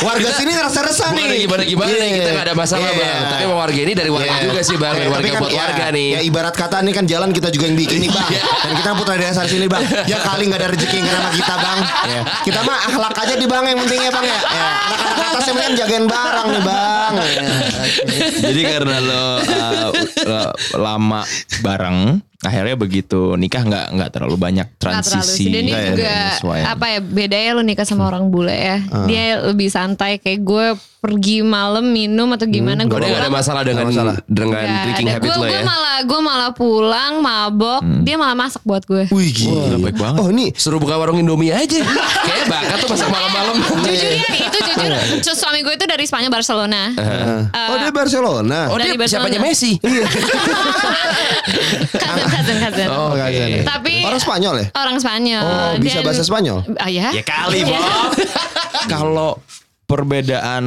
warga sini ngerasa resah nih. gimana gimana Iya. kita gak ada masalah Iya. bang. Tapi emang warga ini dari warga Iya. juga sih bang. Dari Iya, warga tapi kan buat ya, warga nih. Ya ibarat kata nih kan jalan kita juga yang bikin nih bang. Dan kita putra desa sini bang. Ya kali nggak ada rezeki sama kita bang. Ya. Kita mah akhlak aja di bang yang penting ya bang ya. ya. Anak-anak atas yang penting jagain barang nih bang. Jadi karena lo uh, lama bareng, akhirnya begitu nikah nggak nggak terlalu banyak Nggak terlalu transisi. sih. Dan ya, juga penyesuaian. apa ya bedanya lo nikah sama orang bule ya. Dia lebih santai kayak gue pergi malam minum atau gimana gue Oh, dia gak ada masalah dengan masalah. dengan drinking habit lo gue ya. malah gue malah pulang mabok dia malah masak buat gue Wih gila. baik banget. Oh ini Suruh buka warung Indomie aja. Kayak bakat tuh masak malam-malam. jujur ya itu jujur Terus suami gue itu dari Spanyol Barcelona Oh dia Barcelona. Oh Dari dia Barcelona. siapanya Messi. cousin cousin cousin Oh. Oke. tapi Orang Spanyol ya? orang Spanyol Oh bisa Dan- bahasa Spanyol? ah ya Ya kali, Bob. Kalau perbedaan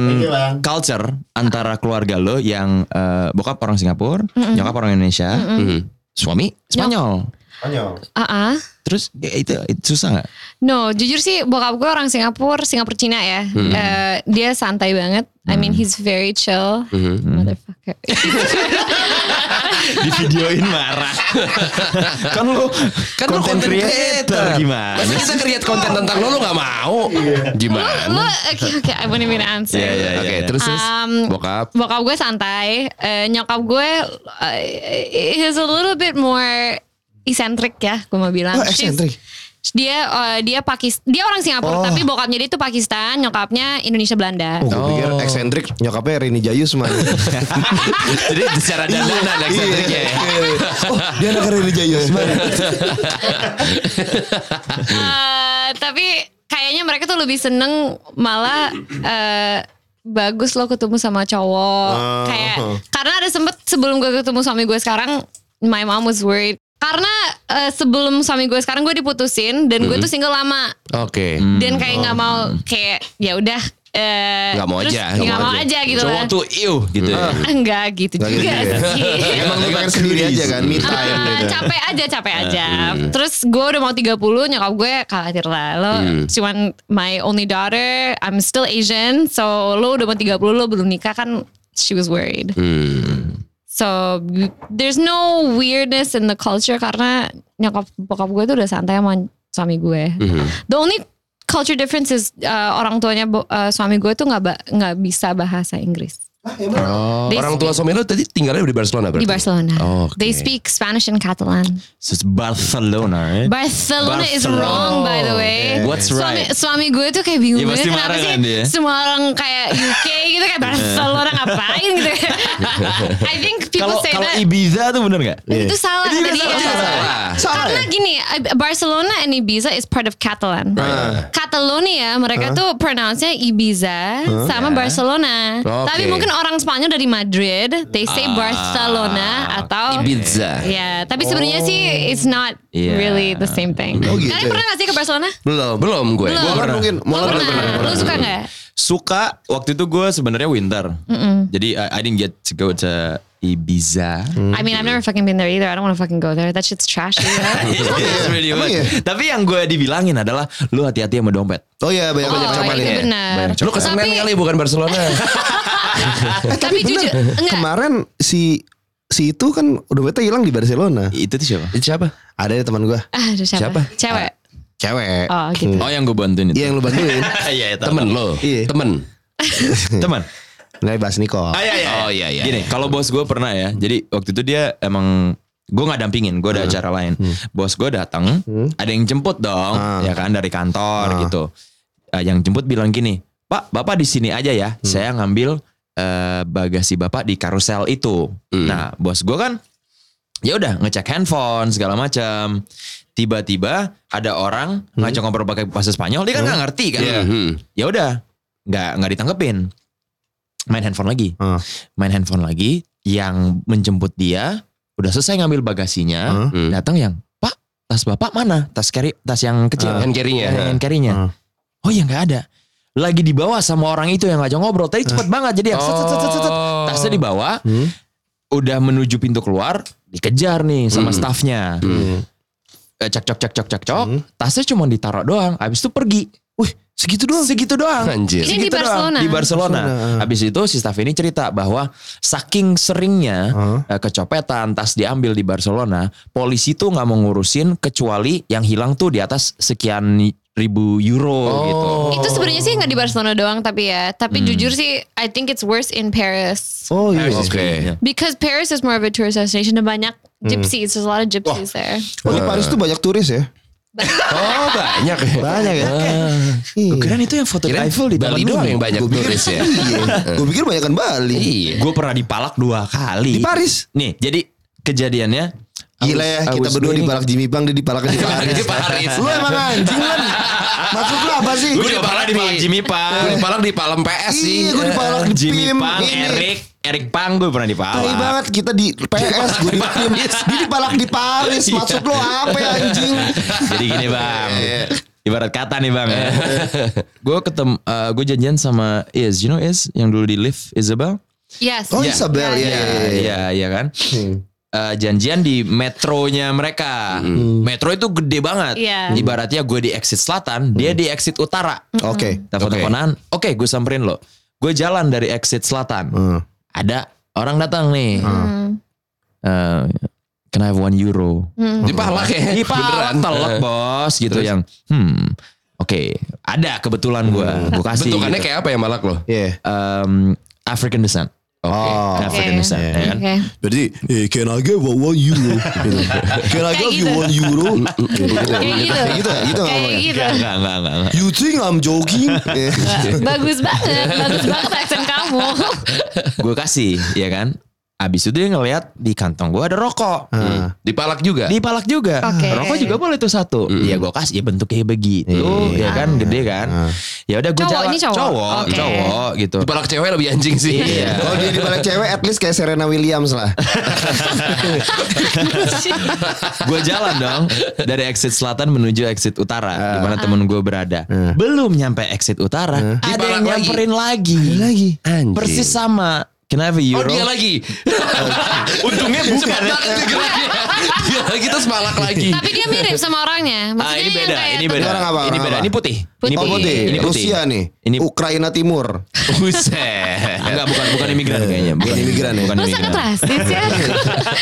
culture antara keluarga lo yang eh, bokap orang Singapura, nyokap orang Indonesia, suami Spanyol. Spanyol. ah ah. Terus ya, itu, itu susah nggak? No, jujur sih bokap gue orang Singapura, Singapura Cina ya. Eh, dia santai banget. I mean he's very chill. Motherfucker. Di videoin marah. kan lo Kan lo content creator. gimana? Masa kita create konten tentang lo lo gak mau? Gimana? Lo oke oke, I won't even answer. Iya, iya, Oke iya. terus terus Um, bokap. Bokap gue santai, Eh, nyokap gue uh, is a little bit more eccentric ya, gue mau bilang. Oh, She's- eccentric. Dia uh, dia Pakis dia orang Singapura Oh. tapi bokapnya dia itu Pakistan, nyokapnya Indonesia Belanda. Oh, gue pikir eksentrik nyokapnya Rini Jayus mah. Jadi secara dandanan eksentriknya ya. oh, dia anak Rini Jayus. Eh, tapi kayaknya mereka tuh lebih seneng malah eh, bagus lo ketemu sama cowok Oh. kayak karena ada sempet sebelum gue ketemu suami gue sekarang my mom was worried karena eh, sebelum suami gue sekarang gue diputusin dan gue tuh single lama. Oke. dan kayak nggak mau kayak ya udah eh, Nggak mau terus aja, nggak mau aja. gitu Cowok lah tuh iu gitu ya. enggak gitu juga gitu ya. sih. Emang lu pengen sendiri aja kan, me time Ah, gitu. capek aja capek aja. terus gue udah mau 30 nyokap gue khawatir lah. Lo cuman my only daughter I'm still Asian so lo udah mau 30 lo belum nikah kan she was worried. Hmm. So there's no weirdness in the culture karena nyokap bokap gue tuh udah santai sama suami gue. The only culture difference is uh, orang tuanya uh, suami gue tuh nggak nggak bisa bahasa Inggris Oh, They orang tua suami lo tadi tinggalnya di Barcelona berarti? di Barcelona Oke. they speak Spanish and Catalan So it's Barcelona, right? Barcelona is Barcelona. wrong by the way. What's suami, right? Suami gue tuh kayak bingung Ya, pasti kenapa sih kan dia. semua orang kayak UK gitu kayak Barcelona ngapain gitu. I think people Kalau say kalau that Ibiza tuh bener nggak? itu salah Itu kata juga dia. Salah. Salah Karena ya? gini, Barcelona and Ibiza is part of Catalan. Catalonia mereka tuh pronounce-nya Ibiza sama Barcelona. Oke. Tapi mungkin orang Spanyol dari Madrid, they say Ah, Barcelona atau Ibiza. Ya, tapi sebenarnya sih it's not Iya. really the same thing. Oh, gitu Kalian ya? pernah gak sih ke Barcelona? Belum. Belum gue. Belum. Gua kan mungkin belum pernah? pernah. Lo suka gak? Suka waktu itu gue sebenarnya winter. Jadi I, I didn't get to go to Ibiza. I mean, I've never fucking been there either. I don't want to fucking go there. That shit's trashy. you know? It's really Emang bad. iya? Tapi yang gue dibilangin adalah lu hati-hati sama dompet. Oh iya banyak oh, banyak coklat itu ya. benar. Lo ke sana Tapi- kali bukan Barcelona. Tapi jujur, enggak. Kemarin si si itu kan dompetnya hilang di Barcelona. Itu tuh siapa? Itu siapa? Ada ya teman gua. Ah, siapa? Siapa? Cewek. Cewek. Oh, gitu. Oh yang gue bantuin itu. Iya yang lu bantuin. Iya, itu. Temen lo. Iya. Temen. Teman. Nah, bahas Niko. Ah, iya, iya. Oh, iya, iya. Gini, kalau bos gue pernah ya. Jadi waktu itu dia emang gue nggak dampingin, gue ada acara lain. Bos gue datang, ada yang jemput dong, Ah. ya kan dari kantor gitu. Eh, yang jemput bilang gini, Pak, bapak di sini aja ya. Saya ngambil eh, bagasi bapak di karusel itu. Nah, bos gue kan, ya udah ngecek handphone segala macam. Tiba-tiba ada orang ngajak ngobrol pakai bahasa Spanyol, dia kan nggak ngerti kan. Iya. Hmm. Ya udah, nggak nggak ditanggepin. main handphone lagi. Ah. Main handphone lagi. Yang menjemput dia udah selesai ngambil bagasinya. Hmm. Datang yang, Pak, tas bapak mana? Tas carry, tas yang kecil. Ah. Hand carry-nya. Hand carry-nya. Ah. Oh ya nggak ada. Lagi dibawa sama orang itu yang ngajak ngobrol. Tadi cepet banget jadi yang set, set, set, set, set. Oh. tasnya dibawa. Hmm. Udah menuju pintu keluar, dikejar nih sama Hmm. staffnya. Hmm. Eh, Cek cok cek cok cek cok. Hmm. Tasnya cuma ditaruh doang. Habis itu pergi. Wih, segitu doang. Segitu doang. Anjir. Ini di Segitu doang. Barcelona? Di Barcelona. Barcelona. Habis itu si staff ini cerita bahwa saking seringnya Hah? eh, kecopetan tas diambil di Barcelona, polisi tuh nggak mau ngurusin kecuali yang hilang tuh di atas sekian ribu euro Oh. gitu. Itu sebenarnya sih nggak di Barcelona doang tapi ya. Tapi Hmm. jujur sih, I think it's worse in Paris. Oh iya. Oke. Because Paris is more of a tourist destination dan banyak gypsies. There's a lot of gypsies there. Oh, di Paris tuh banyak turis ya? Oh banyak ya. Banyak ya? Gue kira itu yang foto di Kirain Eiffel di Bali doang yang banyak turis ya. Gue pikir banyak kan Bali. Iya. Gue pernah dipalak dua kali. Di Paris. Nih, jadi kejadiannya Gila ya, kita berdua dipalak Jimmy Bang, dia dipalak di Paris. Di Paris. Lu emang anjing kan? Maksud lu apa sih? Gue juga pernah dipalak Jimmy Gue Pang. dipalak di Palem PS sih. Iya, gue dipalak di Jimmy. Pang. Erik, Erik Pang gue pernah Tai dipalak. banget kita di PS, gue di PIM. Dia dipalak di Paris. Maksud lu apa ya anjing? Jadi gini bang, ibarat kata nih bang. ya. gue ketemu, gue janjian sama Is, you know Is yang dulu di lift Isabel. Yes. Oh Iya. Isabel, ya. Iya, iya, iya kan. Hmm. Eh, janjian di metronya mereka. Metro itu gede banget. Iya. Ibaratnya gue di exit selatan, dia di exit utara. Oke. Telepon-teleponan, oke gue samperin lo. Gue jalan dari exit selatan. Hmm. Ada orang datang nih. Hmm. Eh, can I have one euro? Hmm. Dipalak ya. Di palak telak bos gitu Terus? yang hmm oke ada kebetulan gue gue kasih Bentukannya gitu. kayak apa ya malak lo? Iya. Um, African descent Oh. African descent ya kan Oke. Berarti, eh, can I get one, one euro? Gitu. Can I Kayak give you gitu. one euro? Gitu. Kayak gitu. Kayak gitu, gitu Kayak gitu. Enggak, enggak, enggak, enggak, enggak. You think I'm joking? Eh. Bagus banget. Bagus banget aksen kamu. Gue kasih ya kan Abis itu dia ngeliat di kantong gue ada rokok. Ah. Dipalak juga. Dipalak juga. Oke. Rokok juga boleh tuh satu. Ya gue kasih ya bentuknya begitu. Iya. Ya kan gede kan. Ya udah gue Cowok, jalan. ini cowok? Cowok, Oke. cowok gitu. Dipalak cewek lebih anjing sih. Iya. Kalau dia dibalik cewek, at least kayak Serena Williams lah. gue jalan dong dari exit selatan menuju exit utara di mana temen gue berada. Ah. Belum nyampe exit utara, ada Dipalak yang lagi. nyamperin lagi. Lagi. Anjing. Persis sama. Can I have a Oh euro? dia lagi. Untungnya Cepat bukan. ya. banget dia geraknya. Dia lagi terus malak lagi. Tapi dia mirip sama orangnya. Maksudnya Ah, ini yang beda, kayak ini beda. Orang apa, Ini beda, apa? ini putih. Putih. Ini Oh putih. Ini putih. Rusia nih. Ini Ukraina Timur. Buset. Enggak, bukan bukan imigran kayaknya. Bukan Bukan imigran ya? Bukan Lu sangat rasis ya.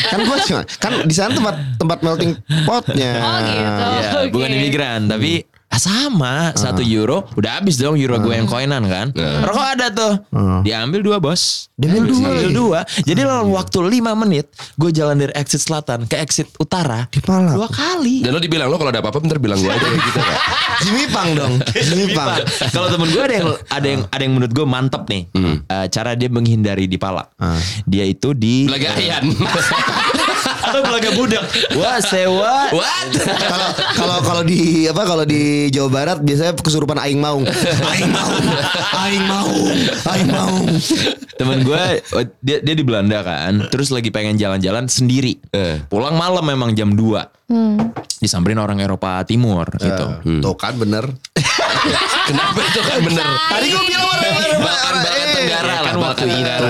kan gua cuma kan di sana tempat tempat melting potnya. Oh gitu. Ya, Oke. bukan imigran, tapi ah, sama. Satu euro udah habis dong euro gue yang koinan kan. Rokok ada tuh. Diambil dua bos. Diambil dua diambil dua jadi dalam waktu lima menit gue jalan dari exit selatan ke exit utara Dipalak. dua kali. Dan lo dibilang lo kalau ada apa-apa bentar bilang gue aja kayak gitu kan. Jimmy Pang dong. Jimmy Pang. Kalau temen gue ada yang ada yang ada yang menurut gue mantep nih. Eh, cara dia menghindari dipalak. Ah. Dia itu di. atau belaga budak. Wah sewa. What? Kalau kalau kalau di apa kalau di Jawa Barat biasanya kesurupan aing maung. Aing maung. Aing maung. Aing maung. Temen gue dia dia di Belanda kan, terus lagi pengen jalan-jalan sendiri. Eh. Pulang malam memang jam 2 Hmm. Disamperin orang Eropa Timur gitu. Tuh kan bener. Kenapa itu kan bener? Tadi gue bilang orang Balkan Balkan Tenggara lah. kan waktu Balkan itu.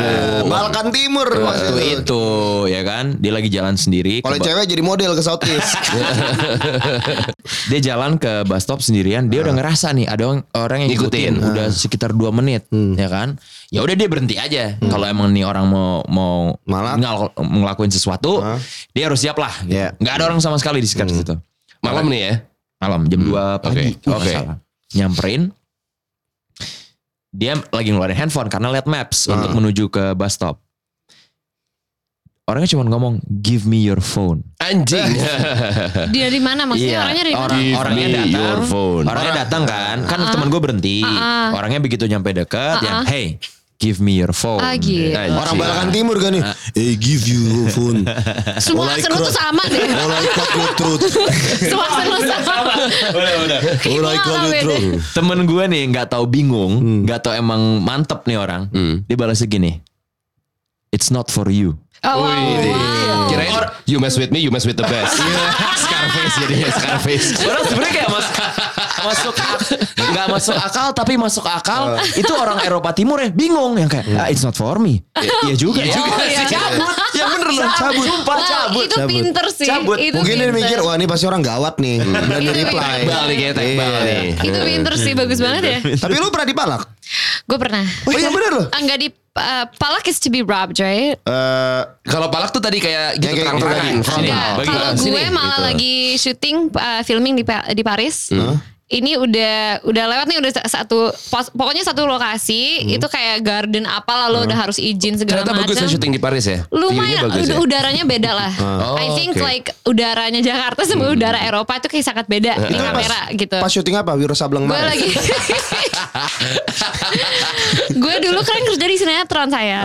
Balkan Timur Waktu waktu itu ya kan, dia lagi jalan sendiri. Kalau cewek jadi model ke Southeast. dia jalan ke bus stop sendirian, dia udah ngerasa nih ada orang- yang ngikutin, Ngikutin. udah sekitar 2 menit, ya kan? Ya udah dia berhenti aja. Kalau emang nih orang mau mau ngelakuin sesuatu, Hah? dia harus siap lah. Gitu. Iya. Nggak ada orang sama sekali di sekitar situ. Malam nih ya. Malam jam 2 pagi. Oke, oke. salah. Nyamperin. Dia lagi ngeluarin handphone karena lihat maps Ah. untuk menuju ke bus stop. Orangnya cuma ngomong, give me your phone. Anjing. Dia dari mana maksudnya Iya, orangnya dari mana? orang Give orangnya me datang. your phone. Orangnya datang kan, kan temen gue berhenti. Ah, ah. Orangnya begitu nyampe deket, Ah, yang ah. hey, give me your phone. Ah, gitu. Anjing. Orang Balakan Timur kan nih. Eh give you phone. Semua aksen lu tuh sama deh. All I cut your. Semua aksen lu sama. Udah, udah. All I your. Temen gue nih nggak tahu bingung, nggak tahu emang mantep nih orang. Dia balasnya gini. It's not for you. Oh, wow, wow. Kirain you mess with me, you mess with the best. Scarface jadinya Scarface. Orang sebenarnya kayak mas, masuk nggak masuk akal tapi masuk akal itu orang Eropa Timur ya bingung yang kayak ah, it's not for me. Iya juga. Iya juga Oh, sih. Cabut. Yang bener loh cabut. Sumpah cabut. itu pinter sih. Cabut. Itu Mungkin dia mikir wah ini pasti orang gawat nih. Berani Itu reply. Tekbal Iya. nih. Itu pinter sih, bagus banget ya. Tapi lu pernah dipalak? Gue pernah. Oh iya bener loh. Enggak di uh, palak is to be robbed, right? Eh Kalau palak tuh tadi kayak gitu kayak terang-terangan. gitu kalau gue malah gitu. lagi syuting uh, filming di di Paris. Ini udah udah lewat nih udah satu pos- pokoknya satu lokasi itu kayak garden apa lalu udah harus izin segala Ternyata bagus ya macam. syuting di Paris ya. Lumayan bagus ya. udaranya beda lah. Oh, I think oke. like udaranya Jakarta sama udara Eropa itu kayak sangat beda di kamera gitu. pas syuting apa? Wiro Sableng Gue lagi Gue dulu kan kerja di sinetron saya.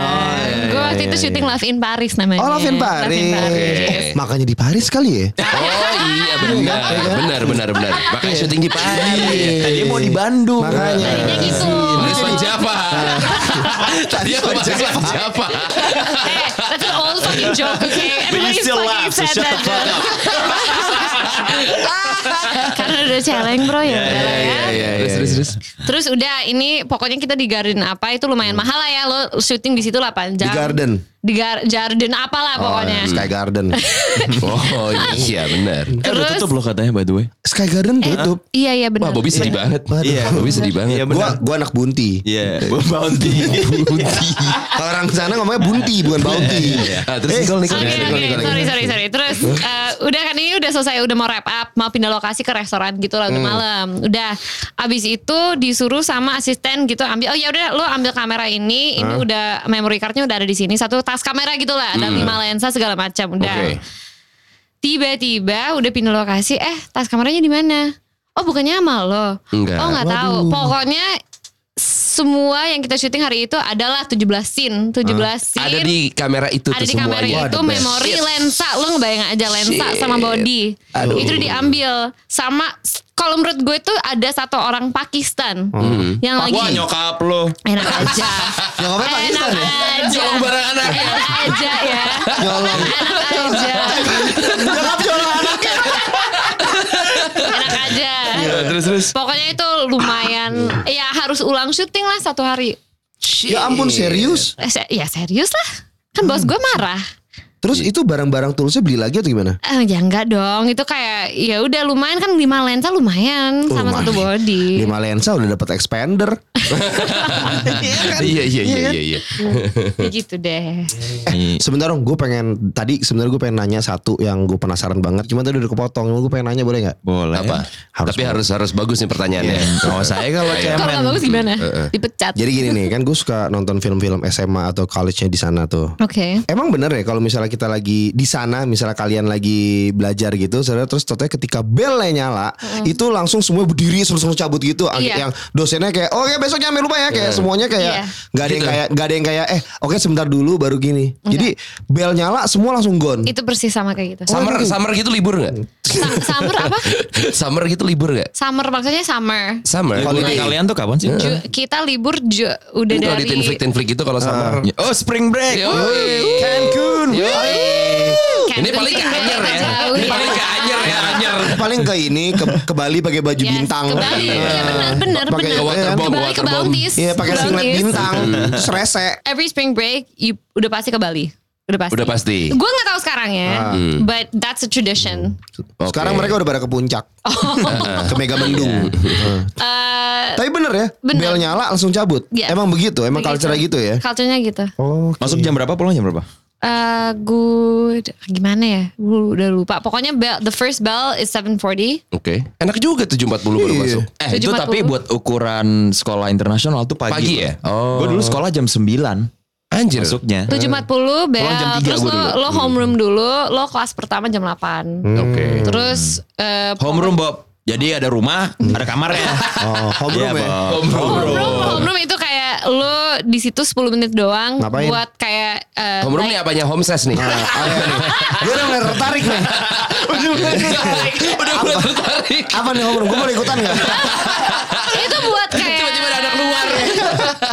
gue waktu itu syuting Love in Paris namanya. Oh Love in Paris. Oke. Oh, makanya di Paris kali ya? Oh iya benar, benar, benar, benar. Makanya syuting di Paris. Tadi mau di Bandung. Makanya. Tadinya gitu. Nulis Java. Tadi apa Java? Java. Eh, that's an old fucking joke, okay? But you Everybody still fucking said that. Karena udah celeng bro ya. udah lah ya. Terus, terus, terus. Terus udah ini pokoknya kita di garden apa itu lumayan mahal lah ya lo syuting di situ 8 Di jam. garden. Di gar garden apalah pokoknya. Sky Garden. Oh iya benar. Eh udah Terus- tutup loh katanya by the way. Sky Garden tutup. Iya iya Wah benar. Bobby sedih banget. Iya. Bobby sedih banget. Iya, Gua gua anak bunti. Iya, bounty. Kalau orang sana ngomongnya bunti bukan bounty. Ah, terus Nicole, Nicole, Oke Nicole, sorry sorry sorry terus eh, udah kan ini udah selesai udah mau wrap up mau pindah lokasi ke restoran gitu lah udah malam udah abis itu disuruh sama asisten gitu ambil oh ya udah lo ambil kamera ini ini udah memory cardnya udah ada di sini satu tas kamera gitu lah ada lima lensa segala macam udah. Oke. tiba-tiba udah pindah lokasi eh tas kameranya di mana? Oh bukannya sama lo Enggak. oh nggak tahu. Pokoknya semua yang kita syuting hari itu adalah 17 scene 17 scene Ada di kamera itu ada tuh di kamera semuanya. itu memori lensa. Lo ngebayang aja lensa Shit. sama body. Aduh. itu diambil sama kalau menurut gue tuh ada satu orang Pakistan yang lagi Wah nyokap lo. enak aja Nyokapnya Pakistan enak ya? aja Nyolong barang anak. enak aja ya Nyolong. enak aja Nyokap nyolong anaknya. enak aja terus terus. pokoknya itu lumayan ya harus ulang syuting lah satu hari Ya ampun serius. Eh, se- ya serius lah kan bos gue marah Terus itu barang-barang toolsnya beli lagi atau gimana? Eh, ya enggak dong itu kayak ya udah lumayan kan lima lensa lumayan sama lumayan. satu body Lima lensa udah dapat expander. Iya iya iya iya. iya. Ya gitu deh Sebentar dong, gue pengen tadi sebenarnya gue pengen nanya satu yang gue penasaran banget. Cuma tadi udah kepotong. Gue pengen nanya boleh nggak? Boleh. Apa? Harus Tapi harus harus bagus nih pertanyaannya. Kalau saya kalau kalau nggak cemen. bagus gimana dipecat Jadi gini nih, kan gue suka nonton film-film SMA atau college-nya di sana tuh. oke Emang bener ya kalau misalnya kita lagi di sana, misalnya kalian lagi belajar gitu, saudara terus totalnya ketika belnya nyala, itu langsung semua berdiri langsung cabut gitu. Iya. Yang dosennya kayak, oke besok jangan lupa ya, kayak semuanya kayak Iya. nggak ada yang Gitu. kayak nggak ada yang kayak, eh oke sebentar dulu baru gini. Jadi bel nyala semua langsung gone. itu persis sama kayak gitu Summer summer gitu libur nggak? Summer apa Summer gitu libur nggak? summer maksudnya summer Summer. Holiday. kalian tuh kapan sih? Ju- kita libur ju- udah Ini kalau dari di tinflik tinflik gitu kalau summer. Oh spring break. Yoi. Cancun. Ini paling ke Anyer ya. Ini paling ke Anyer ya Anyer. Paling ke ini ke, ke Bali pakai baju Yes, bintang. ke Bali. Iya, benar, benar, Pakai benar. waterbomb, Ke Bali, ke waterbomb. Baltis. Iya pakai singlet bintang, terus rese. Every spring break, you udah pasti ke Bali. Udah pasti. Udah pasti. Gue nggak tahu sekarang ya, but that's a tradition. Oke. Sekarang mereka udah pada ke puncak, ke Mega Mendung. Eh, Tapi bener ya, Bener. bel nyala langsung cabut. Yes. Emang begitu, emang begitu. culture gitu ya. Culture-nya gitu. Oh, Masuk jam berapa pulang jam berapa? Eh, gue gimana ya? Gue udah lupa. Pokoknya bell, the first bell is 7.40. Oke. Enak juga 7.40 baru Iya. masuk. Eh itu 7.40. tapi buat ukuran sekolah internasional tuh pagi. Pagi Bro. ya? Oh. Gue dulu sekolah jam 9 Anjir. masuknya. 7.40 bell. Pulang jam tiga Terus gua lo, dulu. lo homeroom dulu. Lo kelas pertama jam 8. Oke. Terus eh, Homeroom Bob. Jadi ada rumah, ada kamarnya. oh, homeroom Iya, ya. Bob. Homeroom, homeroom itu kayak lo di situ 10 menit doang Ngapain? buat kayak eh, Homeroom like- nih apanya homeless nih. Nah, ayo nih. Gue udah mulai tertarik nih. Udah mulai tertarik. Udah mulai tertarik. Apa nih Om? Gue boleh ikutan gak? itu buat kayak Tiba-tiba ada anak keluar.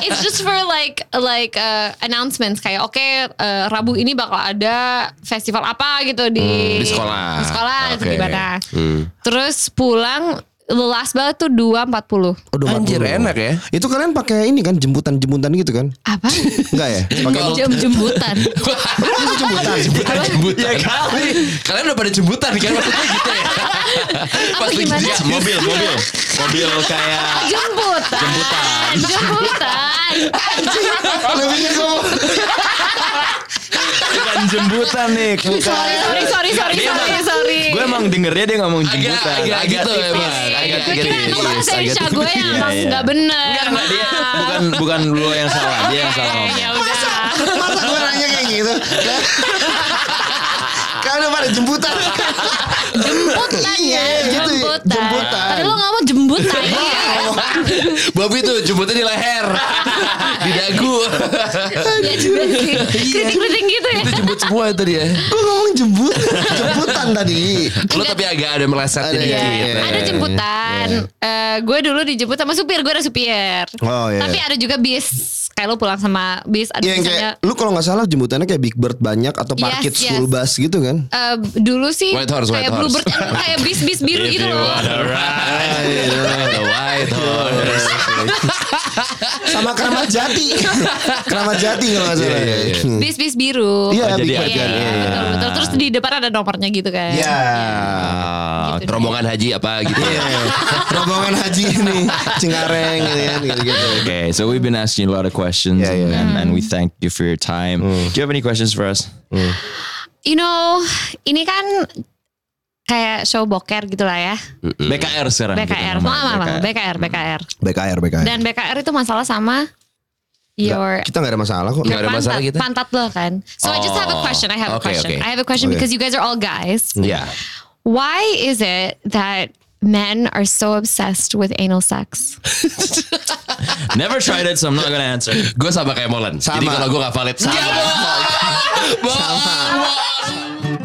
It's just for like like uh, announcements kayak oke uh, Rabu ini bakal ada festival apa gitu di di sekolah. Di sekolah atau Oke. di mana. Hmm. Terus pulang the last banget tuh 2.40. Udah Anjir 40. enak ya. Itu kalian pakai ini kan jemputan-jemputan gitu kan? Apa? Enggak ya? Pakai Jam jembutan. jemputan. Jembutan, jembutan. Ya kali. Kalian udah pada jembutan kan maksudnya gitu ya. Apa gimana? Ya, mobil, mobil. Mobil kayak Jemputan. Jemputan. Jemputan. Lebihnya kamu. bukan jembutan nih, bukan. Sorry, sorry, sorry, sorry, Dia sorry, emang- sorry. Gue emang dengernya dia ngomong Agak, jembutan. agak gitu tipis. emang. Agak Gue kira tipis, emang bahasa agak gue yang Iya, emang iya. nggak bener. Enggak, enggak dia bukan bukan lu yang salah, dia yang salah ngomong. Ya udah. Masa gue nanya kayak gitu? Kalian udah pada jemputan. Jemputan Iya, ya, gitu ya. jemputan. Jemputan. Tadi lo ngomong jembutan. Bobby tuh jemputnya di leher. di dagu. Ya juga sih. Keriting-keriting gitu ya. itu jemput semua itu dia. Gue ngomong jembut. Jemputan tadi. Lu tapi agak ada melesetnya Ada, iya, iya, Ada iya. jemputan. Eh, gue dulu dijemput sama supir, gue ada supir. Oh, iya. Tapi ada juga bis. Kayak lo pulang sama bis, ada Iya yang misalnya. kayak lu kalau nggak salah jemputannya kayak Big Bird banyak atau Yes, parkit yes. school bus gitu kan? eh, dulu sih White horse, white kayak horse. bluebird kayak bis-bis biru gitu loh. The white horse. Sama Keramat Jati. Keramat Jati kalau nggak salah. Iya, iya, iya. Hmm. Bis-bis biru. Iya, Oh, Big jadi Bird ada. kan. Iya, iya. Betul, betul. Terus di depan ada nomornya gitu kan. Iya. Ah, Gitu deh. Rombongan haji apa gitu. Iya. Rombongan haji ini Cingareng gitu kan gitu-gitu. Okay, so we've been asking a lot of questions, Yeah, yeah. And, and we thank you for your time. Do you have any questions for us? You know, ini kan kayak show boker gitu lah ya. BKR sekarang. BKR. nama, Lama, lama, BKR, BKR. BKR BKR. Dan BKR itu masalah sama your Kita nggak ada masalah kok. Nggak ada pantat, masalah kita. pantat lo kan. So I just have a Oh, question. I have a okay, question. okay. I have a question Okay. because you guys are all guys. Yeah. Why is it that men are so obsessed with anal sex? Never tried it, so I'm not gonna answer. Gue sama kayak Molan. Jadi Sama. kalau gue gak valid. Sama. Bohong. Bohong.